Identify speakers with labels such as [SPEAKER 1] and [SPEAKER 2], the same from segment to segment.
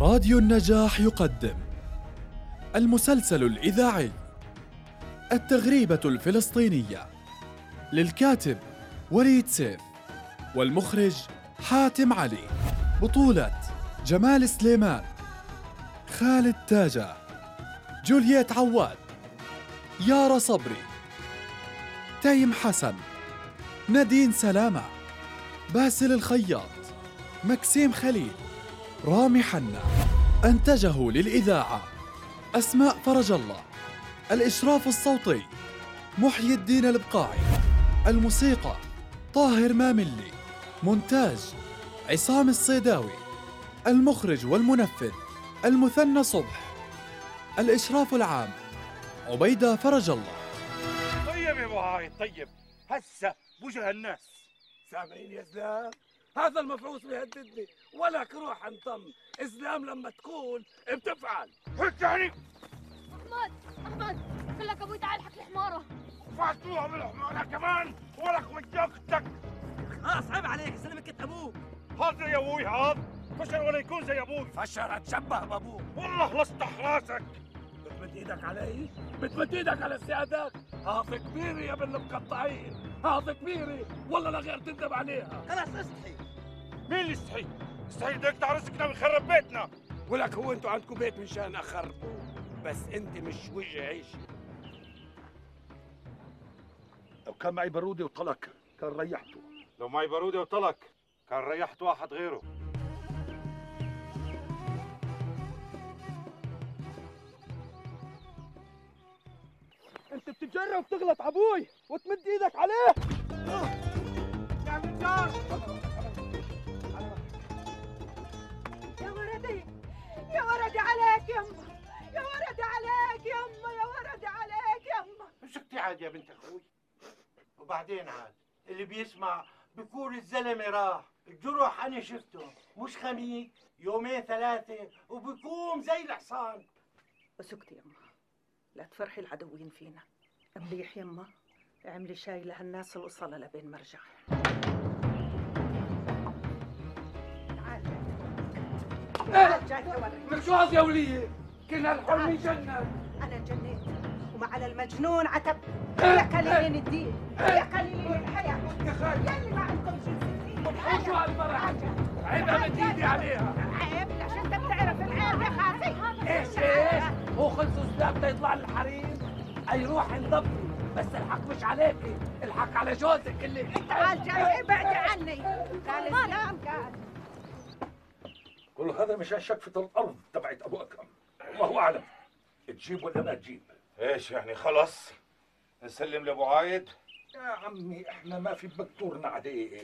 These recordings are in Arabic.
[SPEAKER 1] راديو النجاح يقدم المسلسل الإذاعي التغريبة الفلسطينية للكاتب وليد سيف والمخرج حاتم علي بطولة جمال سليمان خالد تاجة جولييت عواد يارا صبري تيم حسن نادين سلامة باسل الخياط مكسيم خليل. رامي حنا أنتجه للإذاعة أسماء فرج الله الإشراف الصوتي محيي الدين البقاعي الموسيقى طاهر ماملي مونتاج عصام الصيداوي المخرج والمنفذ المثنى صبح الإشراف العام عبيدة فرج الله.
[SPEAKER 2] طيب يا ابو طيب. هسه بوجه الناس.
[SPEAKER 3] سامعين يا أسلام؟ هذا المفعوص بيهددني ولك روح انطم إسلام لما تقول بتفعل.
[SPEAKER 2] هيك يعني؟
[SPEAKER 4] أحمد أحمد خلك أبوي تعال حكي حماره
[SPEAKER 2] فاتوها بالحمارة كمان ولك وجاكتك
[SPEAKER 3] خلاص عيب عليك سلمك انت أبوك.
[SPEAKER 2] هذا يا أبوي هذا. فشل ولا يكون زي أبوي
[SPEAKER 3] فشر أتشبه بأبوك.
[SPEAKER 2] والله لصتح راسك
[SPEAKER 3] بتمد إيدك علي؟ بتمد إيدك على السيادات هذا كبيري يا ابن المقطعين. هذا كبيري والله لا غير تندم عليها.
[SPEAKER 5] خلاص اصحي
[SPEAKER 2] مين اللي يستحي؟ يستحي بدك رزقنا ويخرب بيتنا.
[SPEAKER 3] ولك هو أنتوا عندكم بيت مشان اخربه بس انت مش وجه عيشي لو كان معي بارودة وطلق كان ريحته.
[SPEAKER 2] لو معي بارودة وطلق كان ريحت واحد غيره.
[SPEAKER 3] انت بتتجرأ وتغلط أبوي وتمد إيدك عليه.
[SPEAKER 6] يا ولدي يا ولدي عليك يما يا ولدي عليك يما يا ولدي عليك يما
[SPEAKER 5] مسكتي عاد يا بنت أخوي؟ وبعدين عاد اللي بيسمع بيقول الزلمة راح. الجروح أنا شفته مش خميس يومين ثلاثة وبيقوم زي الحصان.
[SPEAKER 6] وسكتي يما لا تفرحي العدوين فينا. مليح يما اعملي شاي لهالناس الوصلة لبين ولد
[SPEAKER 3] من شو هذا يا ولية. كنا الحلم جنة.
[SPEAKER 6] أنا جنيت. ومع المجنون عتب. يا قليلين الدين يا قليلين الحياة.
[SPEAKER 3] يا
[SPEAKER 6] يلي ما عندكم شيء في
[SPEAKER 3] شو هالمرة عيب امد ايدي عليها
[SPEAKER 6] عيب عشان أنت بتعرف العيب يا خالتي؟
[SPEAKER 3] إيش إيش؟ هو خلص سلاب يطلع للحريم. أي روح انضبطي بس الحق مش عليكي الحق على جوزك اللي
[SPEAKER 6] تعال جاي ابعدي عني. قال السلام قال.
[SPEAKER 3] كل هذا مشان شقفة الأرض تبعت أبو أكرم. الله أعلم. تجيب ولا ما تجيب؟
[SPEAKER 2] إيش يعني خلص؟ نسلم لأبو عايد؟
[SPEAKER 3] يا عمي إحنا ما في بكتورنا عليه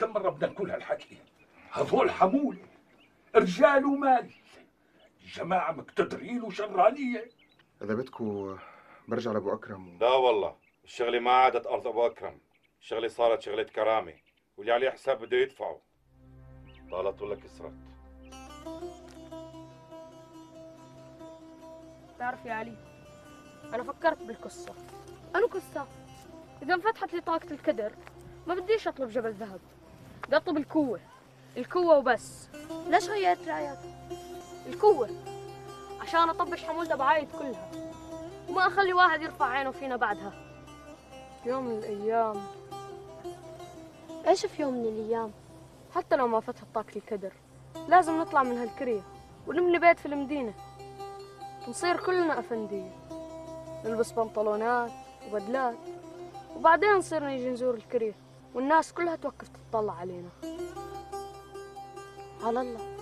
[SPEAKER 3] كم مرة بدنا نقول هالحكي. هذول حمولة رجال ومال جماعة مقتدرين وشرانية
[SPEAKER 7] إذا بدكوا برجع لأبو أكرم. و...
[SPEAKER 2] لا والله الشغلة ما عادت أرض أبو أكرم. الشغلة صارت شغلة كرامة واللي عليه حساب بده يدفعه. طالت ولا كسرت.
[SPEAKER 4] تعرف يا علي أنا فكرت بالقصة. أنا قصة؟ إذا انفتحت لي طاقة الكدر ما بديش أطلب جبل ذهب. بدي أطلب القوة القوة وبس. ليش غيرت رأيك؟ القوة عشان أطبش حمولة ابو عايد كلها وما أخلي واحد يرفع عينه فينا بعدها. يوم من الأيام. إيش في يوم من الأيام؟ حتى لو ما فتحت طاقة الكدر لازم نطلع من هالكرية ونبني بيت في المدينة. نصير كلنا أفندية. نلبس بنطلونات وبدلات وبعدين نصير نيجي نزور الكرية والناس كلها توقف تطلع علينا. على الله.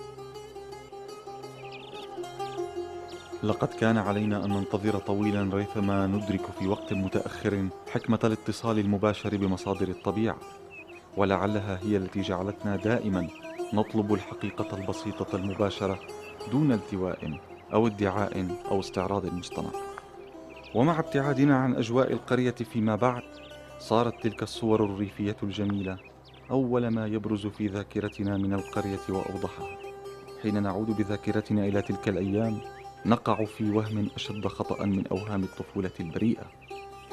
[SPEAKER 8] لقد كان علينا أن ننتظر طويلا ريثما ندرك في وقت متأخر حكمة الاتصال المباشر بمصادر الطبيعة ولعلها هي التي جعلتنا دائما نطلب الحقيقة البسيطة المباشرة دون التواء أو ادعاء أو استعراض مصطنع ومع ابتعادنا عن أجواء القرية فيما بعد صارت تلك الصور الريفية الجميلة أول ما يبرز في ذاكرتنا من القرية وأوضحها. حين نعود بذاكرتنا إلى تلك الأيام نقع في وهم أشد خطأ من أوهام الطفولة البريئة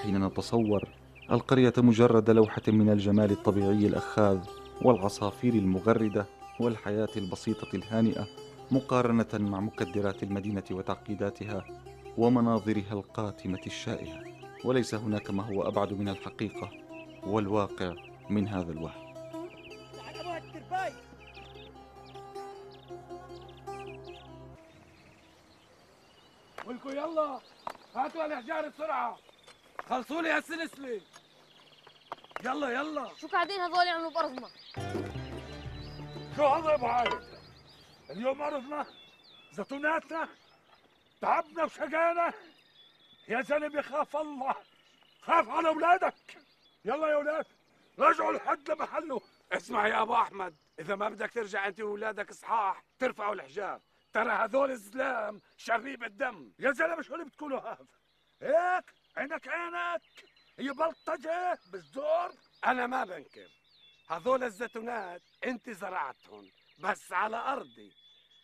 [SPEAKER 8] حين نتصور القرية مجرد لوحة من الجمال الطبيعي الأخاذ والعصافير المغردة والحياة البسيطة الهانئة مقارنة مع مكدرات المدينة وتعقيداتها ومناظرها القاتمة الشائعة. وليس هناك ما هو أبعد من الحقيقة والواقع من هذا الوهم.
[SPEAKER 3] ولكم يلا. هاتوا الحجار بسرعة. خلصوا لي هالسلسلة يلا يلا.
[SPEAKER 4] شو قاعدين هذول يعملوا بأرضنا
[SPEAKER 3] شو هذا يا أبو عايد؟ اليوم عرفنا زيتوناتنا؟ تعبنا وشقانا يا زلمه خاف الله. خاف على أولادك. يلا يا أولاد. رجعوا الحد لمحله. اسمع يا أبو أحمد إذا ما بدك ترجع أنت وأولادك صحاح ترفعوا الحجاب ترى هذول الزلام شريب الدم. يا زلمة شو اللي بتقولوا هذا؟ هيك؟ عينك عينك؟ هي بلطجه بالزور أنا ما بنكر. هذول الزيتونات انت زرعتهم بس على أرضي.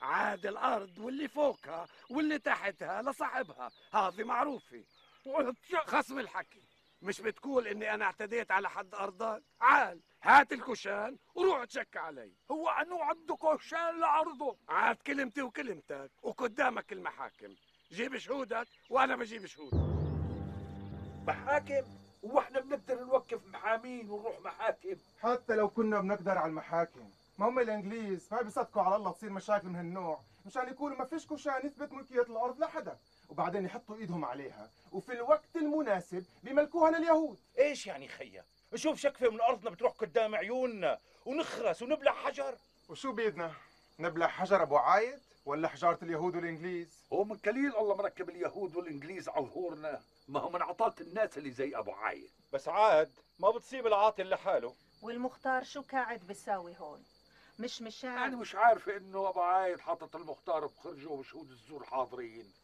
[SPEAKER 3] عاد الأرض واللي فوقها واللي تحتها لصاحبها. هذه معروفة. خصم الحكي. مش بتقول إني أنا اعتديت على حد أرضك؟ عال هات الكوشان وروح تشك علي. هو انه عنده كوشان لعرضه عاد كلمتي وكلمتك وقدامك المحاكم. جيب شهودك وأنا بجيب شهودك محاكم؟ وإحنا بنقدر نوقف محامين ونروح محاكم.
[SPEAKER 7] حتى لو كنا بنقدر على المحاكم. ما هم الإنجليز ما بيصدقوا على الله تصير مشاكل من هالنوع. مشان يقولوا ما فيش كوشان يثبت ملكية الأرض لحدا وبعدين يحطوا إيدهم عليها. وفي الوقت المناسب بيملكوها لليهود
[SPEAKER 5] إيش يعني خيا؟ نشوف شكفة من أرضنا بتروح قدام عيوننا ونخرس ونبلع حجر.
[SPEAKER 7] وشو بيدنا؟ نبلع حجر أبو عايد ولا حجارة اليهود والإنجليز؟
[SPEAKER 3] هو من قليل الله مركب اليهود والإنجليز على ظهورنا ما هو من عطاة الناس اللي زي أبو عايد.
[SPEAKER 2] بس عاد ما بتصيب العاطل لحاله.
[SPEAKER 6] والمختار شو قاعد بيساوي هون؟ مش
[SPEAKER 3] أنا
[SPEAKER 6] مشان
[SPEAKER 3] مش عارف إنه أبو عايد حاطط المختار بخرجه وشهود الزور حاضرين.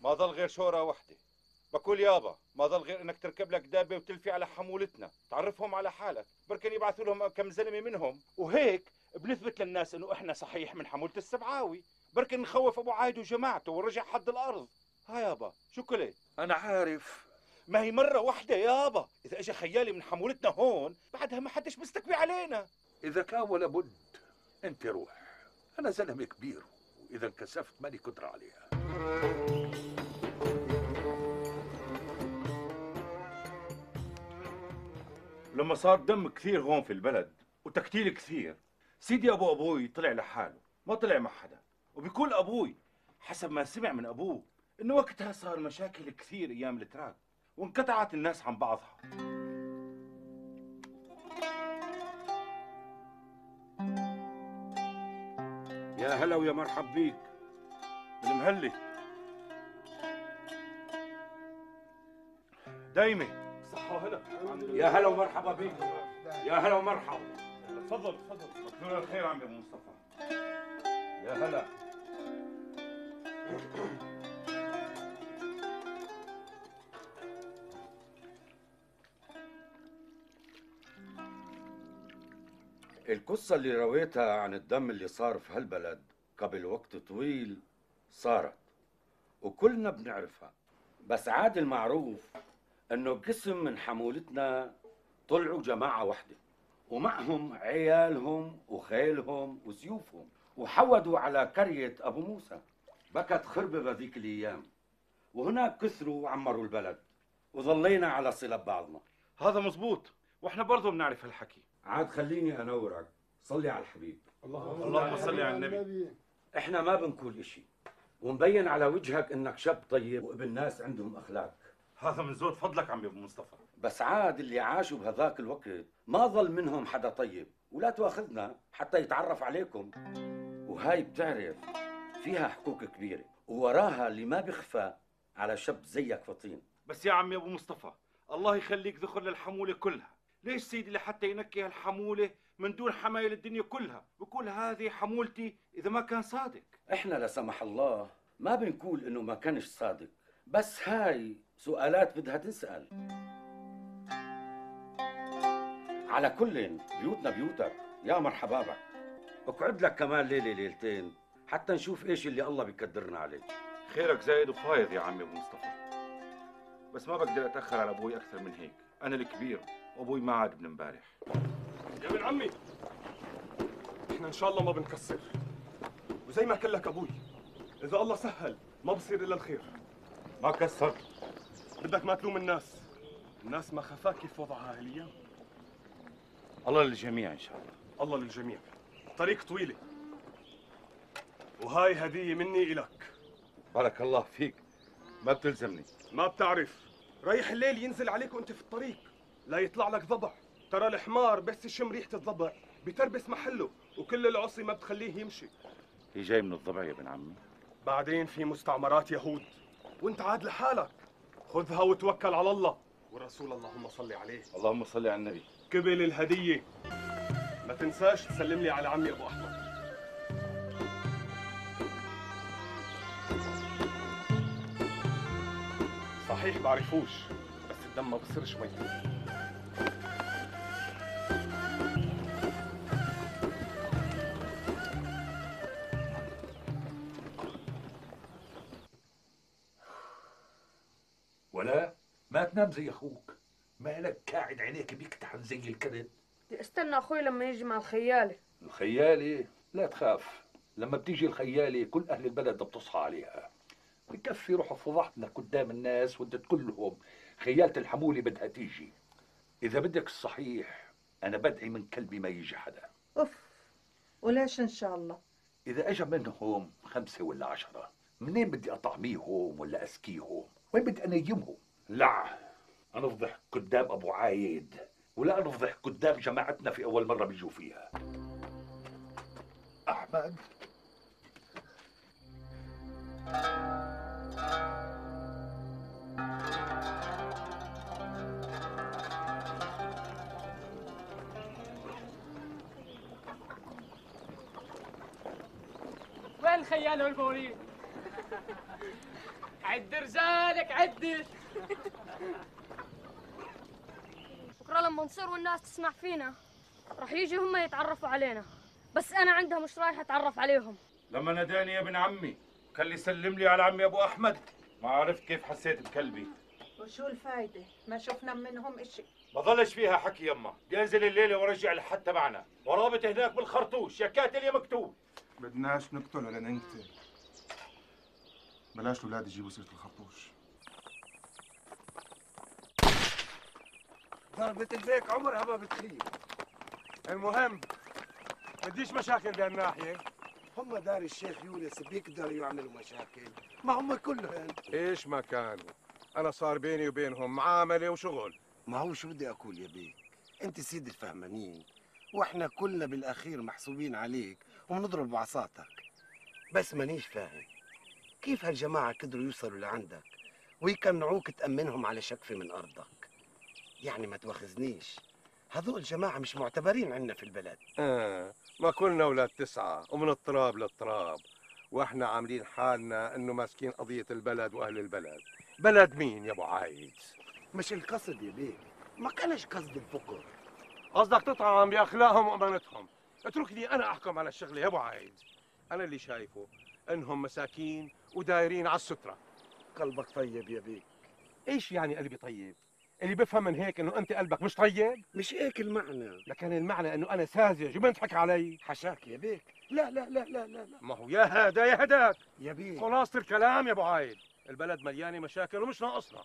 [SPEAKER 2] ما ضل غير شورى وحدة. بقول يابا ما ضل غير إنك تركب لك دابة وتلفي على حمولتنا. تعرفهم على حالك. بركن يبعثوا لهم كم زلمة منهم. وهيك بنثبت للناس إنه إحنا صحيح من حمولة السبعاوي. بركن نخوف أبو عايد وجماعته ورجع حد الأرض. ها يابا شو كلي
[SPEAKER 3] أنا عارف.
[SPEAKER 2] ما هي مرة واحدة يابا إذا إجا خيالي من حمولتنا هون بعدها ما حدش مستكبي علينا.
[SPEAKER 3] إذا كان ولا بد أنت روح. أنا زلمة كبير وإذا انكسفت ماني قدر عليها.
[SPEAKER 2] لما صار دم كثير هون في البلد وتكتيل كثير سيدي أبو أبوي طلع لحاله ما طلع مع حدا. وبيقول أبوي حسب ما سمع من أبوه إنه وقتها صار مشاكل كثير أيام التراك وانقطعت الناس عن بعضها.
[SPEAKER 3] يا هلا ويا مرحب بيك.
[SPEAKER 2] المهلي. دايمة
[SPEAKER 3] صحة هلا يا هلا ومرحبا بيك يا هلا ومرحبا.
[SPEAKER 2] تفضل تفضل. مكتوب الخير عمي ابو مصطفى.
[SPEAKER 3] يا هلا.
[SPEAKER 9] القصة اللي رويتها عن الدم اللي صار في هالبلد قبل وقت طويل صارت وكلنا بنعرفها. بس عاد المعروف إنه قسم من حمولتنا طلعوا جماعة واحدة ومعهم عيالهم وخيلهم وسيوفهم وحودوا على قرية أبو موسى. بكت خربة بذيك الأيام وهناك كثروا وعمروا البلد وظلينا على صلة ببعضنا
[SPEAKER 2] هذا مزبوط وإحنا برضه بنعرف هالحكي.
[SPEAKER 9] عاد خليني أنورك صلي على الحبيب.
[SPEAKER 2] اللهم صل على النبي.
[SPEAKER 9] إحنا ما بنقول إشي. ومبين على وجهك إنك شاب طيب. وابن ناس عندهم أخلاق.
[SPEAKER 2] هذا من زود فضلك عمي أبو مصطفى.
[SPEAKER 9] بس عاد اللي عاشوا بهذاك الوقت ما ظل منهم حدا طيب. ولا تواخذنا حتى يتعرف عليكم. وهاي بتعرف فيها حقوق كبيرة. ووراها اللي ما بيخفى على شاب زيك فطين.
[SPEAKER 2] بس يا عمي أبو مصطفى الله يخليك ذخر للحمولة كلها. ليش سيدي لحتى ينكي هالحمولة من دون حمايل الدنيا كلها. بقول هذه حمولتي إذا ما كان صادق.
[SPEAKER 9] إحنا لا سمح الله ما بنقول إنه ما كانش صادق. بس هاي سؤالات بدها تنسأل. على كل بيوتنا بيوتك. يا مرحبا بك. اقعد لك كمان ليلة ليلتين حتى نشوف إيش اللي الله بيقدرنا عليه.
[SPEAKER 2] خيرك زايد وفايض يا عمي أبو مصطفى. بس ما بقدر أتأخر على أبوي أكثر من هيك. أنا الكبير وابوي ما عاد من امبارح.
[SPEAKER 10] يا ابن عمي. إحنا إن شاء الله ما بنكسر.
[SPEAKER 11] وزي ما قال لك أبوي إذا الله سهل ما بصير إلا الخير.
[SPEAKER 2] ما كسرت.
[SPEAKER 11] بدك ما تلوم الناس. الناس ما خفاك كيف وضعها هالأيام.
[SPEAKER 2] الله للجميع إن شاء الله.
[SPEAKER 11] الله للجميع. طريق طويلة. وهاي هدية مني إلك.
[SPEAKER 2] بارك الله فيك. ما بتلزمني.
[SPEAKER 11] ما بتعرف. رايح الليل ينزل عليك وأنت في الطريق. لا يطلع لك ضبع. ترى الحمار بس يشم ريحة الضبع بتربس محله وكل العصي ما بتخليه يمشي.
[SPEAKER 2] هي جاي من الضبع يا ابن عمي.
[SPEAKER 11] بعدين في مستعمرات يهود وانت عاد لحالك. خذها وتوكل على الله. والرسول اللهم صل عليه.
[SPEAKER 2] اللهم صل على النبي.
[SPEAKER 11] قبل الهدية. ما تنساش تسلم لي على عمي أبو أحمد. صحيح بعرفوش بس الدم ما بصيرش ميت
[SPEAKER 3] تنام زي أخوك. مالك قاعد عينيك بيكتحن زي الكرد
[SPEAKER 4] استنى أخوي لما يجي مع الخيالة.
[SPEAKER 3] الخيالة؟ لا تخاف. لما بتيجي الخيالة كل أهل البلد بتصحى عليها. بكفي روح فضحتنا قدام الناس وانت تقول لهم خيالة الحمولة بدها تيجي. إذا بدك الصحيح أنا بدعي من كلبي ما يجي حدا.
[SPEAKER 6] أوف وليش إن شاء الله؟
[SPEAKER 3] إذا أجا منهم خمسة ولا عشرة منين بدي أطعميهم ولا أسكيهم وين بدي أنيمهم؟ لا. أنفضح قدام أبو عايد ولا أنفضح قدام جماعتنا في أول مرة بيجوا فيها. أحمد.
[SPEAKER 12] وين الخيال والمولين عد رجالك عد.
[SPEAKER 4] بكره لما نصير والناس تسمع فينا راح يجي هم يتعرفوا علينا. بس أنا عندها مش رايح أتعرف عليهم؟
[SPEAKER 2] لما ناداني يا ابن عمي كان لي يسلم لي على عمي أبو أحمد. ما عرفت كيف حسيت بكلبي.
[SPEAKER 6] وشو الفايدة؟ ما شفنا منهم إشي.
[SPEAKER 2] ما ظلش فيها حكي يما بدي أنزل الليلة وأرجع لحد تبعنا. ورابط هناك بالخرطوش. يا كاتل يا مكتوب.
[SPEAKER 7] بدناش نقتل ولا ننقتل بلاش الأولاد يجيبوا سيرة الخرطوش.
[SPEAKER 10] ضربة البيك عمرها ما بتخيب المهم بديش مشاكل بهالناحية. هم دار الشيخ يونس بيقدروا يعملوا مشاكل. ما هم كلهم إيش ما كانوا. أنا صار بيني وبينهم معاملة وشغل.
[SPEAKER 13] ما هو شو بدي أقول يا بيك؟ أنت سيد الفهمانين وإحنا كلنا بالأخير محسوبين عليك وبنضرب بعصاتك. بس مانيش فاهم. كيف هالجماعة قدروا يوصلوا لعندك ويقنعوك تأمنهم على شقفة من أرضك؟ يعني ما تواخذنيش. هذول جماعة مش معتبرين عنا في البلد.
[SPEAKER 10] آه ما كلنا أولاد تسعة ومن التراب للتراب. وإحنا عاملين حالنا إنه ماسكين قضية البلد وأهل البلد. بلد مين يا أبو عايد
[SPEAKER 13] مش القصد يا بيك ما كانش قصد الفقر.
[SPEAKER 10] قصدك تطعن بأخلاقهم وأمانتهم. اتركني أنا أحكم على الشغلة يا أبو عايد أنا اللي شايفه إنهم مساكين ودايرين على السترة.
[SPEAKER 13] قلبك طيب يا بيك.
[SPEAKER 10] إيش يعني قلبي طيب؟ اللي بفهم من هيك إنه أنت قلبك مش طيب؟
[SPEAKER 13] مش هيك المعنى.
[SPEAKER 10] لكن المعنى إنه أنا ساذج وبنضحك علي.
[SPEAKER 13] حشاك يا بيك. لا لا لا لا لا, لا.
[SPEAKER 10] ما هو يا هذا يا هداك
[SPEAKER 13] يا بيك.
[SPEAKER 10] خلاصة الكلام يا أبو عايد. البلد مليانة مشاكل ومش ناقصنا.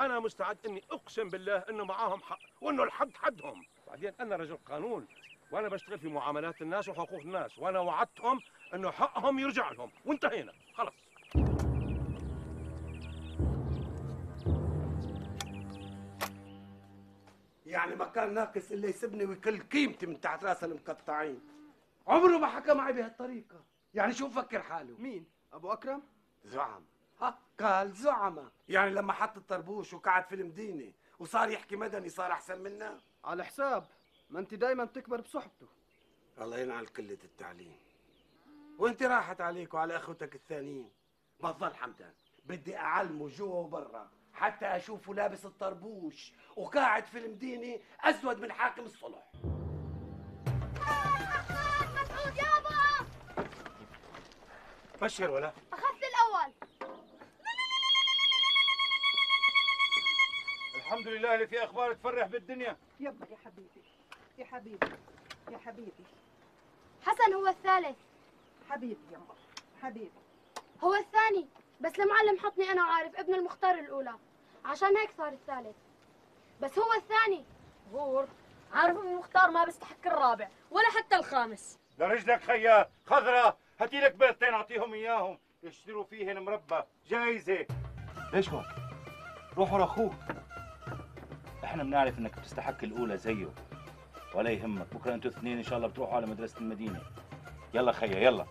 [SPEAKER 10] أنا مستعد إني أقسم بالله إنه معاهم حق وإنه الحد حدهم. بعدين أنا رجل قانون وأنا بشتغل في معاملات الناس وحقوق الناس وأنا وعدتهم إنه حقهم يرجع لهم. وانتهينا. خلص
[SPEAKER 13] يعني ما كان ناقص الا يسبني ويكل قيمتي من تحت رأس المقطعين. عمره ما حكى معي بهالطريقة. يعني شو مفكر حاله؟
[SPEAKER 12] مين؟ أبو أكرم؟
[SPEAKER 13] زعم. ها قال زعمة يعني لما حط الطربوش وقعد في المدينة وصار يحكي مدني صار أحسن منا؟
[SPEAKER 12] على حساب. ما أنت دايما تكبر بصحبته.
[SPEAKER 13] الله ينعل قلة التعليم. وأنت راحت عليك وعلى أخوتك الثانيين. بفضل حمدان. بدي أعلمه جوا وبرا. حتى أشوفه لابس الطربوش وقاعد في المدينة أسود من حاكم الصلح.
[SPEAKER 4] مسعود يابا
[SPEAKER 13] بشر ولا؟
[SPEAKER 4] أخذت الأول.
[SPEAKER 2] الحمد لله اللي في أخبار تفرح بالدنيا.
[SPEAKER 6] يبا يا حبيبي يا حبيبي يا حبيبي.
[SPEAKER 4] حسن هو الثالث.
[SPEAKER 6] حبيبي يما حبيبي.
[SPEAKER 4] هو الثاني. بس المعلم حطني أنا عارف ابن المختار الأولى. عشان هيك صار الثالث. بس هو الثاني. غور عارف ابن المختار ما بيستحق الرابع ولا حتى الخامس.
[SPEAKER 2] لرجلك خيا خضرة. هاتي لك بيضتين أعطيهم إياهم. يشتروا فيهن مربى. جايزة. ليش هيك؟ روحوا لاخوك إحنا بنعرف إنك بتستحق الأولى زيه. ولا يهمك. بكرة أنتوا اثنين إن شاء الله بتروحوا على مدرسة المدينة. يلا خيا يلا.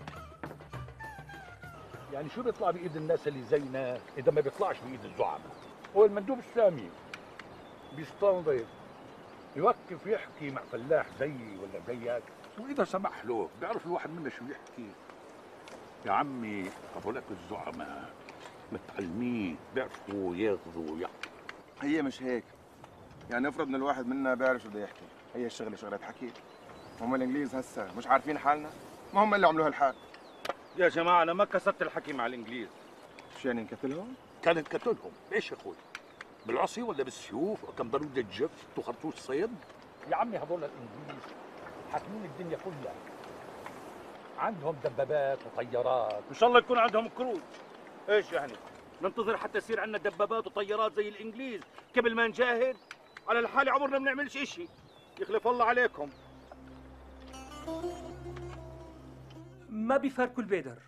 [SPEAKER 3] يعني شو بيطلع بإيد الناس اللي زينا إذا ما بيطلعش بإيد الزعماء؟ هو المندوب السامي. بيستنظر يوقف يحكي مع فلاح زيي ولا زيك. وإذا سمح له بيعرف الواحد منا شو يحكي. يا عمي هذولك الزعماء متعلمين بيعرفوا ياخذوا ويعطوا.
[SPEAKER 7] هي مش هيك. يعني افرض إن الواحد منا بيعرف شو بده يحكي. هي الشغلة شغلة حكي. هم الإنجليز هسه مش عارفين حالنا. ما هم اللي عملوا هالحال.
[SPEAKER 2] يا جماعة أنا ما كسرت الحكي مع الإنجليز.
[SPEAKER 7] شو يعني نكتلهم؟
[SPEAKER 3] كانت قتلهم ليش يا أخوي؟ بالعصي ولا بالسيوف؟ وكم ضرورة جفت وخرطوش صيد؟ يا عمي هذول الإنجليز حاكمين الدنيا كلها. عندهم دبابات وطيارات.
[SPEAKER 2] إن شاء الله يكون عندهم كروز إيش يعني؟ ننتظر حتى يصير عندنا دبابات وطيارات زي الإنجليز. قبل ما نجاهد على الحالة عمرنا ما بنعملش إشي يخلف الله عليكم.
[SPEAKER 14] ما بيفارقوا البيدر.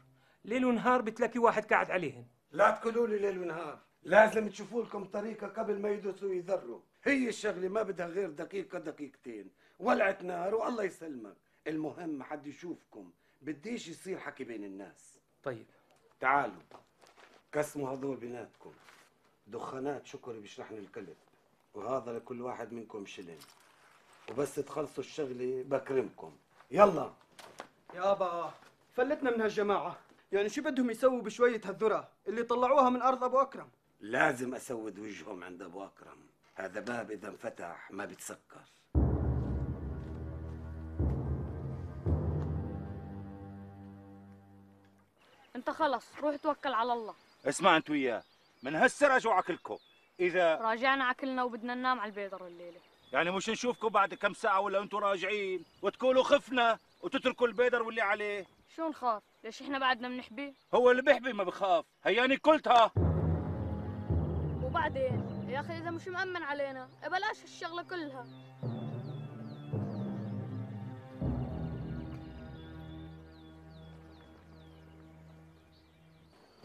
[SPEAKER 14] ليل ونهار بتلاقي واحد قاعد عليهن
[SPEAKER 13] لا تقولوا لي ليل ونهار. لازم تشوفوا لكم طريقة قبل ما يدوسوا ويذروا هي الشغلة ما بدها غير دقيقة دقيقتين. ولعت نار والله يسلمك. المهم حد يشوفكم. بديش يصير حكي بين الناس.
[SPEAKER 14] طيب.
[SPEAKER 13] تعالوا. قسموا هذول بيناتكم دخانات شكري بيشرحني الكلب. وهذا لكل واحد منكم شلن وبس تخلصوا الشغلة بكرمكم. يلا.
[SPEAKER 12] يابا فلتنا من هالجماعة. يعني شو بدهم يسووا بشوية هالذرة؟ اللي طلعوها من أرض أبو أكرم.
[SPEAKER 13] لازم أسود وجههم عند أبو أكرم. هذا باب إذا انفتح ما بتسكر
[SPEAKER 4] انت خلص روح توكل على الله.
[SPEAKER 2] اسمع أنت وياه من هسه راجعوا عكلكم إذا
[SPEAKER 4] راجعنا عكلنا وبدنا ننام على البيدر الليلة
[SPEAKER 2] يعني مش نشوفكم بعد كم ساعة ولا أنتوا راجعين؟ وتقولوا خفنا وتتركوا البيدر واللي عليه.
[SPEAKER 4] شو نخاف؟ ليش إحنا بعدنا بنحبي
[SPEAKER 2] هو اللي بيحبي ما بخاف. هياني قلتها.
[SPEAKER 4] وبعدين؟ يا أخي إذا مش مأمن علينا بلاش الشغلة كلها.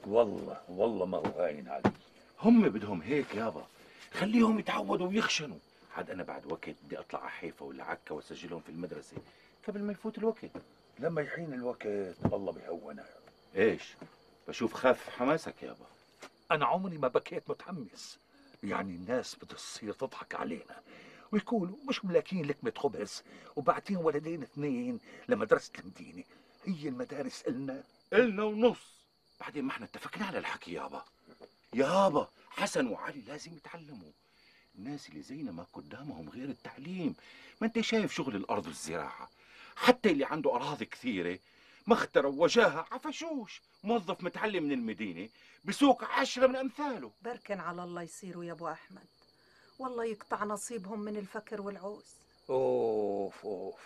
[SPEAKER 3] والله والله ما هو هاين علي.
[SPEAKER 2] هم بدهم هيك يابا. خليهم يتعودوا ويخشنوا. عاد أنا بعد وقت بدي أطلع على حيفا ولا عكا وأسجلهم في المدرسة قبل ما يفوت الوقت.
[SPEAKER 3] لما يحين الوقت الله بيهونها
[SPEAKER 2] إيش؟ بشوف خاف حماسك يابا
[SPEAKER 3] أنا عمري ما بكيت متحمس. يعني الناس بتصير تضحك علينا. ويقولوا مش ملاكين لكمة خبز وبعتين ولدين اثنين لمدرسة المدينة. هي المدارس إلنا.
[SPEAKER 2] إلنا ونص. بعدين ما إحنا اتفقنا على الحكي يابا يابا حسن وعلي لازم يتعلموا. الناس اللي زينا ما قدامهم غير التعليم. ما أنت شايف شغل الأرض والزراعة. حتى اللي عنده أراضي كثيرة مخترة وجاهة عفشوش موظف متعلم من المدينة بسوق عشرة من أمثاله.
[SPEAKER 6] بركن على الله يصيروا يا أبو أحمد. والله يقطع نصيبهم من الفكر والعوز.
[SPEAKER 3] أوف أوف.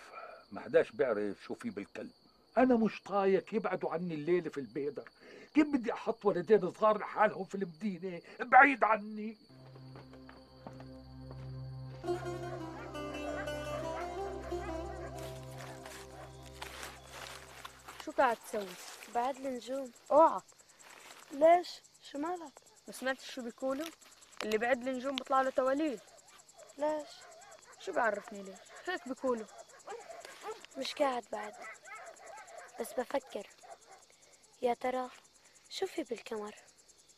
[SPEAKER 3] ما حداش بيعرف شو في بالكلب. أنا مش طايق يبعدوا عني الليلة في البيدر. كيف بدي أحط ولدين صغار لحالهم في المدينة؟ بعيد عني.
[SPEAKER 4] قاعد تسوي؟ بعد النجوم اوعى ليش؟ شو مالك؟ ما سمعتش شو بيقولوا؟ اللي بعد النجوم بيطلع له تواليد ليش؟ شو بعرفني ليش؟ هيك بيقولوا
[SPEAKER 15] مش قاعد بعد بس بفكر يا ترى شو في بالكمر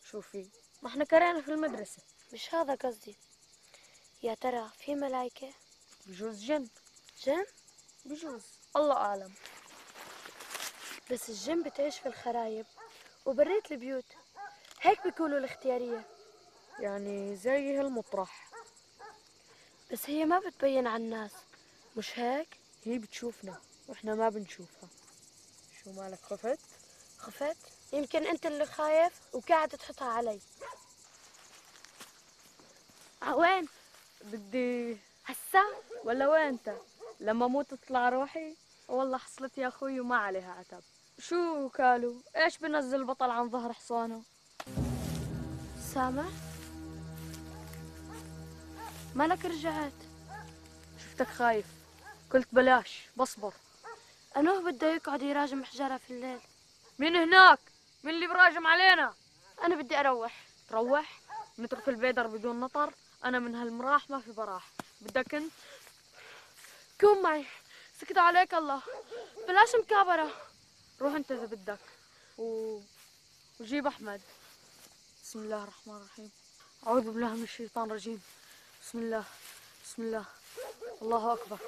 [SPEAKER 4] شو في؟ ما إحنا قرينا في المدرسة
[SPEAKER 15] مش هذا قصدي يا ترى في ملايكة
[SPEAKER 4] بجوز جن
[SPEAKER 15] جن
[SPEAKER 4] بجوز الله أعلم
[SPEAKER 15] بس الجن بتعيش في الخرايب وبريت البيوت هيك بيقولوا الاختيارية
[SPEAKER 4] يعني زي هالمطرح
[SPEAKER 15] بس هي ما بتبين على الناس مش هيك؟
[SPEAKER 4] هي بتشوفنا وإحنا ما بنشوفها شو مالك خفت؟
[SPEAKER 15] خفت؟ يمكن أنت اللي خايف وقاعد تحطها علي
[SPEAKER 4] وين؟ بدي هسا ولا وين أنت؟ لما موت تطلع روحي والله حصلت يا أخوي وما عليها عتب شو كالو؟ إيش بنزل البطل عن ظهر حصانه؟
[SPEAKER 15] سامع مالك رجعت.
[SPEAKER 4] شفتك خايف. قلت بلاش بصبر.
[SPEAKER 15] أنوه بده يقعد يراجم حجارة في الليل.
[SPEAKER 4] مين هناك؟ مين اللي براجم علينا؟
[SPEAKER 15] أنا بدي أروح.
[SPEAKER 4] تروح نترك البيدر بدون نطر. أنا من هالمراح ما في براح. بدك أنت؟
[SPEAKER 15] كون معي. سكت عليك الله. بلاش مكابرة.
[SPEAKER 4] روح انت إذا بدك. و... وجيب أحمد. بسم الله الرحمن الرحيم. أعوذ بالله من الشيطان الرجيم. بسم الله. بسم الله. الله أكبر.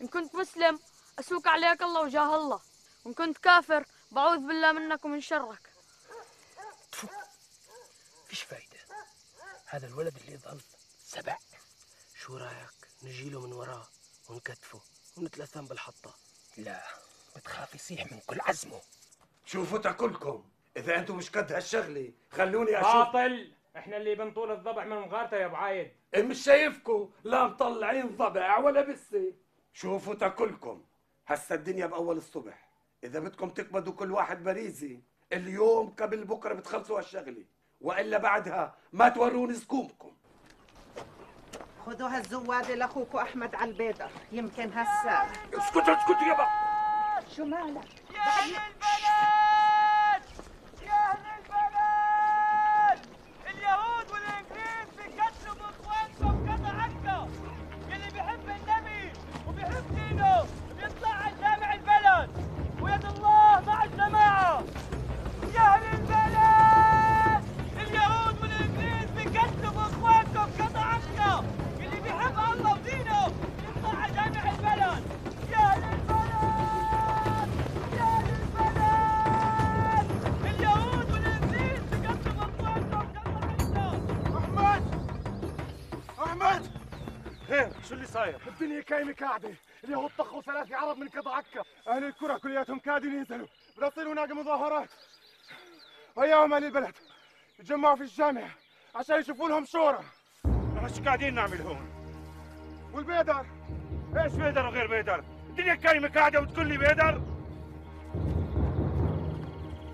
[SPEAKER 4] إن كنت مسلم أسوق عليك الله وجاه الله. وإن كنت كافر بعوذ بالله منك ومن شرك.
[SPEAKER 16] فيش فايدة. هذا الولد اللي ظل سبع. شو رأيك؟ نجيله من وراه ونكتفه ونتلثم بالحطة. لا. بتخاف يصيح من كل عزمه.
[SPEAKER 13] شوفوا تاكلكم. إذا أنتم مش قد هالشغلة خلوني أشوف.
[SPEAKER 14] باطل! إحنا اللي بنطول الضبع من مغارته يا أبو عايد.
[SPEAKER 13] مش شايفكم لا مطلعين ضبع ولا بسة. شوفوا تاكلكم. هسا الدنيا بأول الصبح. إذا بدكم تقبضوا كل واحد بريزي اليوم قبل بكرة بتخلصوا هالشغلة. وإلا بعدها ما توروني سكوبكم.
[SPEAKER 6] خذوا هالزوادة لاخوكم أحمد على البيدر يمكن هسا.
[SPEAKER 13] اسكت اسكت يابا
[SPEAKER 6] شو
[SPEAKER 7] الدنيا كايمة قاعدة اليهود طخوا ثلاثة عرب من قطع عكا. أهل الكرة كلياتهم كادوا ينزلوا. بدها تصير هناك مظاهرات. وياهم أهل البلد يتجمعوا في الجامع عشان يشوفوا لهم شورى.
[SPEAKER 2] إحنا شو قاعدين نعمل هون؟
[SPEAKER 7] والبيدر؟
[SPEAKER 2] إيش بيدر وغير بيدر؟ الدنيا كايمة قاعدة وتقول لي بيدر؟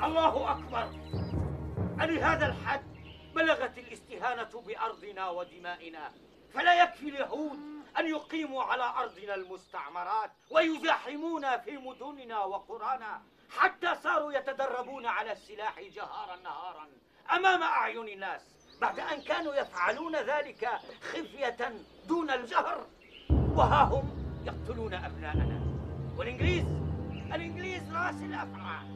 [SPEAKER 5] الله أكبر. ألهذا الحد بلغت الاستهانة بأرضنا ودمائنا. فلا يكفي اليهود أن يقيموا على أرضنا المستعمرات ويزاحمونا في مدننا وقرانا حتى صاروا يتدربون على السلاح جهارا نهارا أمام أعين الناس بعد أن كانوا يفعلون ذلك خفية دون الجهر. وها هم يقتلون أبناءنا. والإنجليز الإنجليز رأس الأفعال.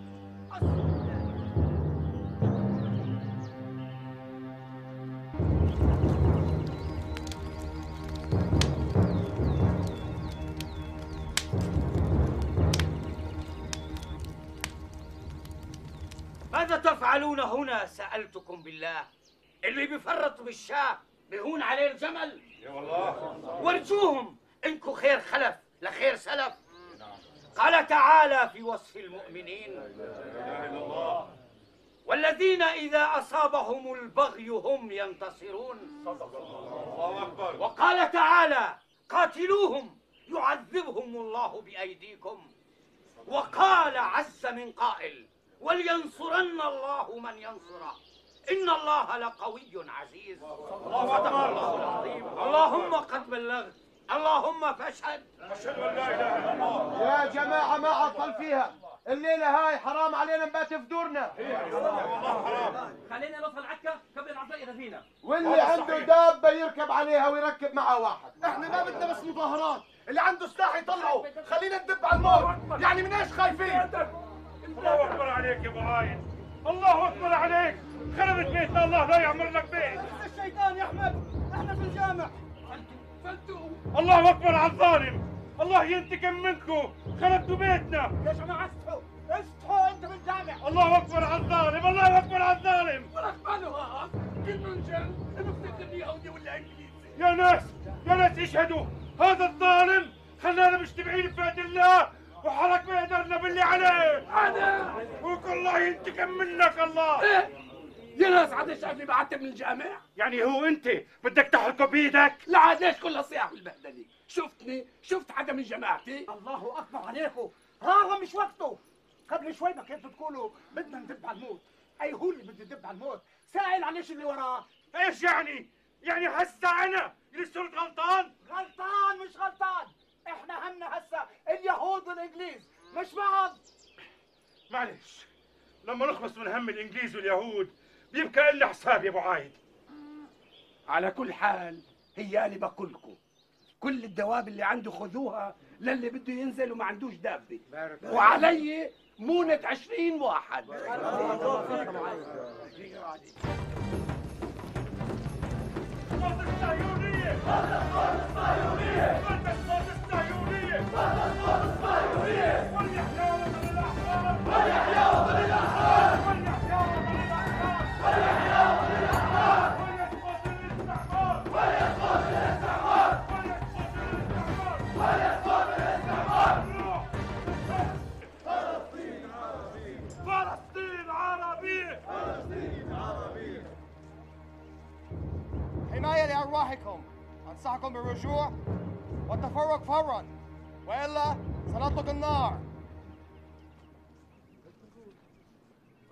[SPEAKER 5] ماذا تفعلون هنا؟ سألتكم بالله. اللي بيفرط بالشاة بيهون عليه الجمل.
[SPEAKER 2] يا والله.
[SPEAKER 5] وارجوهم انكو خير خلف لخير سلف. قال تعالى في وصف المؤمنين والذين إذا أصابهم البغي هم ينتصرون.
[SPEAKER 2] الله
[SPEAKER 5] وقال تعالى قاتلوهم يعذبهم الله بأيديكم. وقال عز من قائل ولينصرن الله من ينصره إن الله لقوي عزيز.
[SPEAKER 2] الله أكبر.
[SPEAKER 5] الله العظيم اللهم قد بلغت اللهم فاشهد.
[SPEAKER 2] أشهد أن لا إله إلا الله.
[SPEAKER 17] يا جماعة ما عطل فيها. الليلة هاي حرام علينا نبات في دورنا
[SPEAKER 18] خلينا نوصل عكا قبل العصر إذا فينا.
[SPEAKER 17] واللي عنده دابة يركب عليها ويركب معها واحد.
[SPEAKER 7] إحنا ما بدنا بس مظاهرات. اللي عنده سلاح يطلعه. خلينا ندب على الموت. يعني من إيش خايفين؟
[SPEAKER 2] الله أكبر عليك يا ابو عايد الله أكبر عليك. خربت بيتنا الله لا يعمر لك بيت.
[SPEAKER 18] الشيطان يا أحمد إحنا في الجامع.
[SPEAKER 2] الله أكبر على الظالم. الله ينتقم منكم. خربتوا بيتنا.
[SPEAKER 18] يا جماعة استحوا استحوا انت في الجامع.
[SPEAKER 2] الله أكبر على الظالم. الله أكبر على الظالم.
[SPEAKER 18] ولك مالها كل رجال المقتل يهودي ولا إنجليزي.
[SPEAKER 2] يا ناس يا ناس اشهدوا. هذا الظالم خلانا مجتمعين في يد الله. وحرك بيدرنا باللي عليه.
[SPEAKER 13] أنا
[SPEAKER 2] وكل الله ينتقم منك الله.
[SPEAKER 13] يا ناس عاد شايفني بعت من الجامع؟
[SPEAKER 2] يعني هو أنت بدك تحرقه بإيدك؟
[SPEAKER 13] لا عاد ليش كل صياح والبهدلة شفتني؟ شفت حدا من جماعتي؟
[SPEAKER 5] الله أكبر عليكم. هذا مش وقته. قبل شوي ما كنتوا تقولوا بدنا ندب على الموت. أي هو اللي بده يدب على الموت؟ سائل عن إيش اللي وراه؟
[SPEAKER 2] إيش يعني؟ يعني هسه أنا اللي صرت غلطان؟
[SPEAKER 5] غلطان مش غلطان. إحنا همنا هسه اليهود والإنجليز مش بعض.
[SPEAKER 2] معلش لما نخلص من هم الإنجليز واليهود بيبقى لنا حساب يا أبو عايد.
[SPEAKER 13] على كل حال هي أنا بقولكم كل الدواب اللي عنده خذوها للي بده ينزل وما عندوش دابة وعلي مونة عشرين واحد.
[SPEAKER 2] عربية
[SPEAKER 17] حماية لأرواحكم. أنصحكم بالرجوع فورا. وإلا سنطلق النار.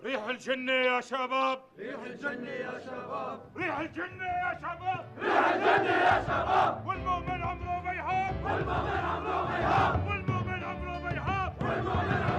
[SPEAKER 2] ريح الجنة يا شباب.
[SPEAKER 18] ريح الجنة يا شباب.
[SPEAKER 2] ريح الجنة يا شباب.
[SPEAKER 18] ريح الجنة يا شباب.
[SPEAKER 2] والمؤمن عمره ما يهاب
[SPEAKER 18] والمؤمن عمره ما يهاب
[SPEAKER 2] والمؤمن عمره ما يهاب
[SPEAKER 18] والمؤمن عمره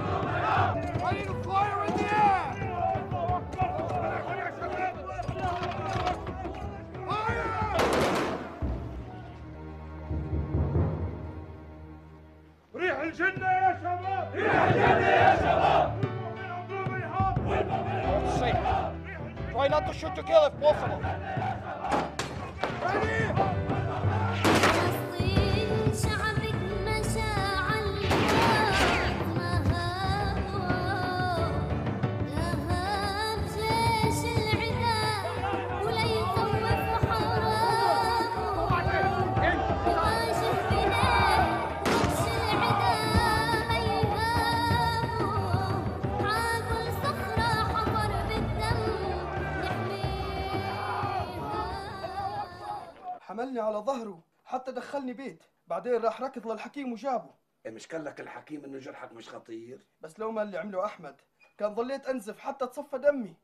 [SPEAKER 12] دخلني بيت. بعدين راح ركض للحكيم وجابه.
[SPEAKER 13] مش قال لك الحكيم إنه جرحك مش خطير؟
[SPEAKER 12] بس لو ما اللي عمله أحمد كان ظليت أنزف حتى تصفى دمي.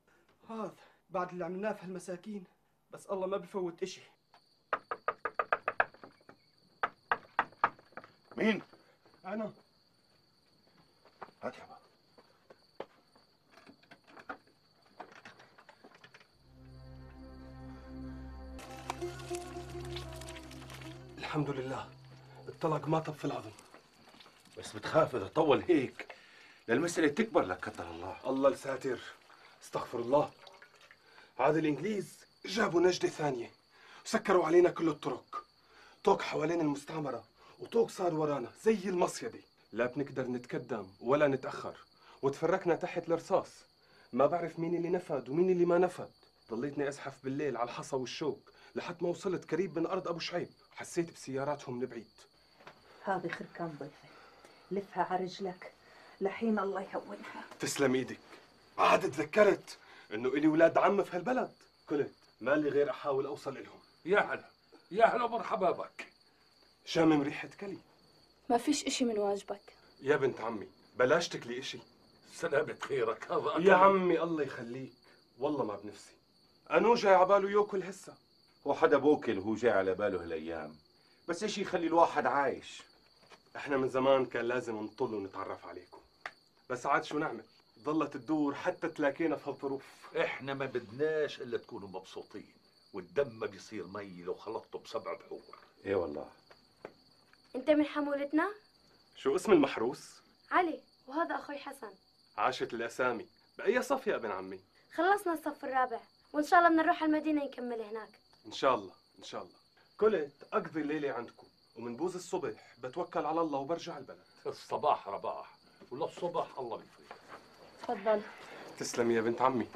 [SPEAKER 12] هذا بعد اللي عملناه في هالمساكين. بس الله ما بفوت إشي.
[SPEAKER 2] مين؟
[SPEAKER 12] أنا.
[SPEAKER 2] هات يابا
[SPEAKER 10] الحمد لله. الطلق ما طب في العظم.
[SPEAKER 2] بس بتخاف إذا طول هيك. للمسألة تكبر لك قدر الله.
[SPEAKER 10] الله الساتر استغفر الله. عاد الإنجليز جابوا نجدة ثانية. وسكروا علينا كل الطرق. طوق حوالين المستعمرة وطوق صار ورانا زي المصيدة لا بنقدر نتقدم ولا نتأخر. وتفركنا تحت الرصاص. ما بعرف مين اللي نفد ومين اللي ما نفد. ضليتني أزحف بالليل على الحصى والشوك. لحد ما وصلت قريب من أرض أبو شعيب. حسيت بسياراتهم من بعيد
[SPEAKER 6] هذه خركان ضيفة لفها على رجلك. لحين الله يهونها.
[SPEAKER 10] تسلم إيدك. عاد تذكرت إنه إلي ولاد عم في هالبلد. قلت ما لي غير أحاول أوصل لهم
[SPEAKER 3] يا هلا. يا هلا مرحبا بك.
[SPEAKER 10] شامم ريحة كلي.
[SPEAKER 15] ما فيش إشي من واجبك.
[SPEAKER 10] يا بنت عمي بلاش تكلي إشي.
[SPEAKER 3] سلامة خيرك. هذا
[SPEAKER 10] يا. عمي الله يخليك. والله ما بنفسي. انو جاي عباله ياكل هسه.
[SPEAKER 2] هو حدا بوكل وهو جاي على باله هالأيام. بس إيش يخلي الواحد عايش؟
[SPEAKER 10] إحنا من زمان كان لازم نطل ونتعرف عليكم. بس عاد شو نعمل؟ ظلت تدور حتى تلاقينا في هالظروف.
[SPEAKER 3] إحنا ما بدناش إلا تكونوا مبسوطين والدم ما بيصير مي لو خلطته بسبع بحور.
[SPEAKER 2] إيه والله.
[SPEAKER 15] أنت من حمولتنا؟
[SPEAKER 10] شو اسم المحروس؟
[SPEAKER 15] علي وهذا أخوي حسن.
[SPEAKER 10] عاشت الأسامي. بأي صف يا ابن عمي؟
[SPEAKER 15] خلصنا الصف الرابع وإن شاء الله بدنا نروح على المدينة نكمل هناك.
[SPEAKER 10] إن شاء الله إن شاء الله. قلت أقضي الليلة عندكم ومن بوز الصبح بتوكل على الله وبرجع البلد.
[SPEAKER 3] الصباح رباح وللصبح الله بيفرج
[SPEAKER 15] تفضل.
[SPEAKER 10] تسلم يا بنت عمي.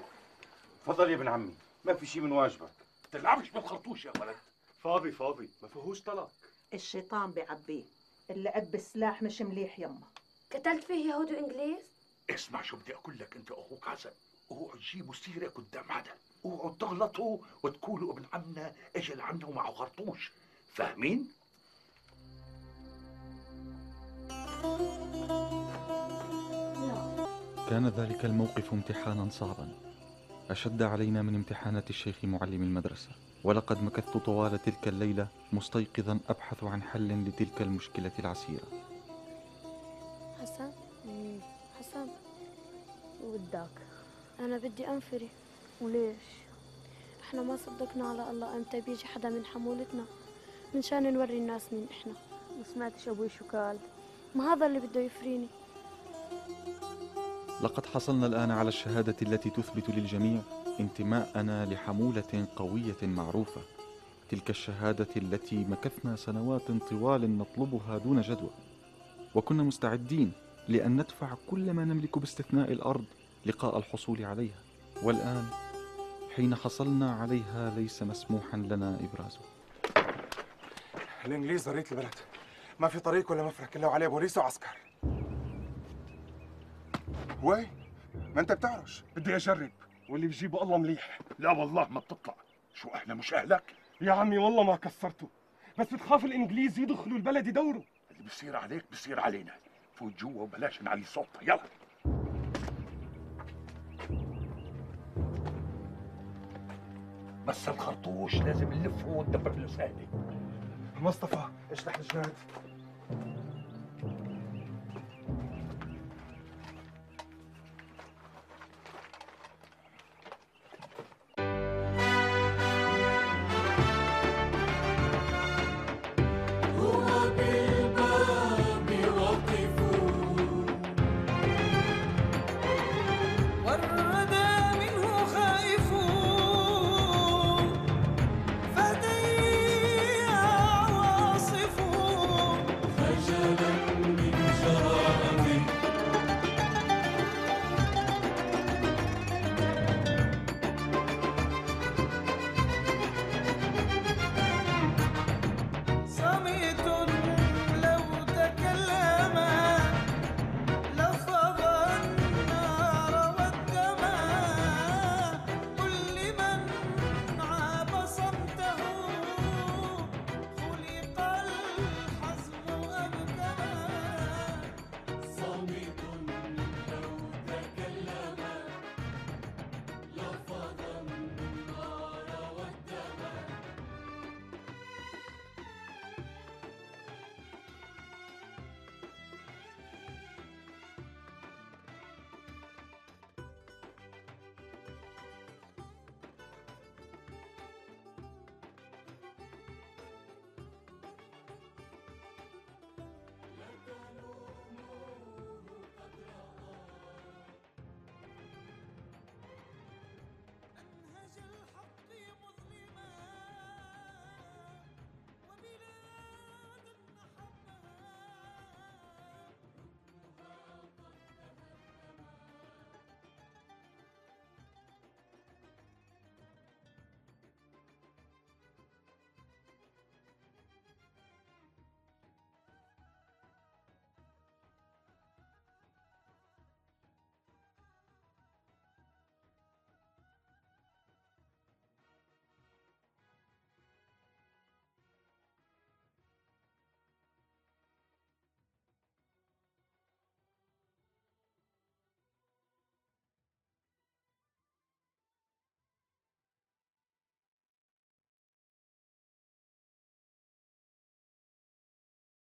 [SPEAKER 2] تفضل يا ابن عمي ما في شيء من واجبك.
[SPEAKER 3] تلعبش بالخرطوش يا ولد.
[SPEAKER 10] فاضي فاضي. ما فيهوش طلاق.
[SPEAKER 6] الشيطان بيعبيه. اللعب بالسلاح مش مليح يما.
[SPEAKER 15] قتلت فيه يهود وإنجليز؟
[SPEAKER 3] اسمع شو بدي أقول لك أنت أخوك حسن اوعوا تجيبوا سيره قدام حدا اوعوا تغلطوا وتقولوا ابن عمنا اجى لعنا ومعه خرطوش فاهمين؟
[SPEAKER 8] كان ذلك الموقف امتحانا صعبا. أشد علينا من امتحانات الشيخ معلم المدرسة. ولقد مكثت طوال تلك الليلة مستيقظا أبحث عن حل لتلك المشكلة العسيرة.
[SPEAKER 15] حسن؟ حسن.
[SPEAKER 4] ودك
[SPEAKER 15] أنا بدي أنفري.
[SPEAKER 4] وليش؟
[SPEAKER 15] إحنا ما صدقنا على الله إمتى بيجي حدا من حمولتنا من شأن نوري الناس مين إحنا.
[SPEAKER 4] ما سمعتش أبوي شو قال؟
[SPEAKER 15] ما هذا اللي بده يفريني.
[SPEAKER 8] لقد حصلنا الآن على الشهادة التي تثبت للجميع انتماءنا لحمولة قوية معروفة. تلك الشهادة التي مكثنا سنوات طوال نطلبها دون جدوى. وكنا مستعدين لأن ندفع كل ما نملك باستثناء الأرض لقاء الحصول عليها. والآن حين حصلنا عليها ليس مسموحا لنا إبرازه
[SPEAKER 7] الإنجليز ضريت البلد. ما في طريق ولا مفرق إلا وعليه بوليس وعسكر. وين؟ ما أنت بتعرش؟
[SPEAKER 10] بدي أجرب. واللي بجيبه الله مليح. لا والله ما بتطلع. شو أهلا مش اهلك يا عمي والله ما كسرته. بس بتخاف الإنجليز يدخلوا البلد يدوروا.
[SPEAKER 3] اللي بصير عليك بصير علينا. فوت جوا وبلاش نعلي صوتنا يلا. بس الخرطوش لازم نلفه وندبر له سهله
[SPEAKER 7] مصطفى اشلح الجناد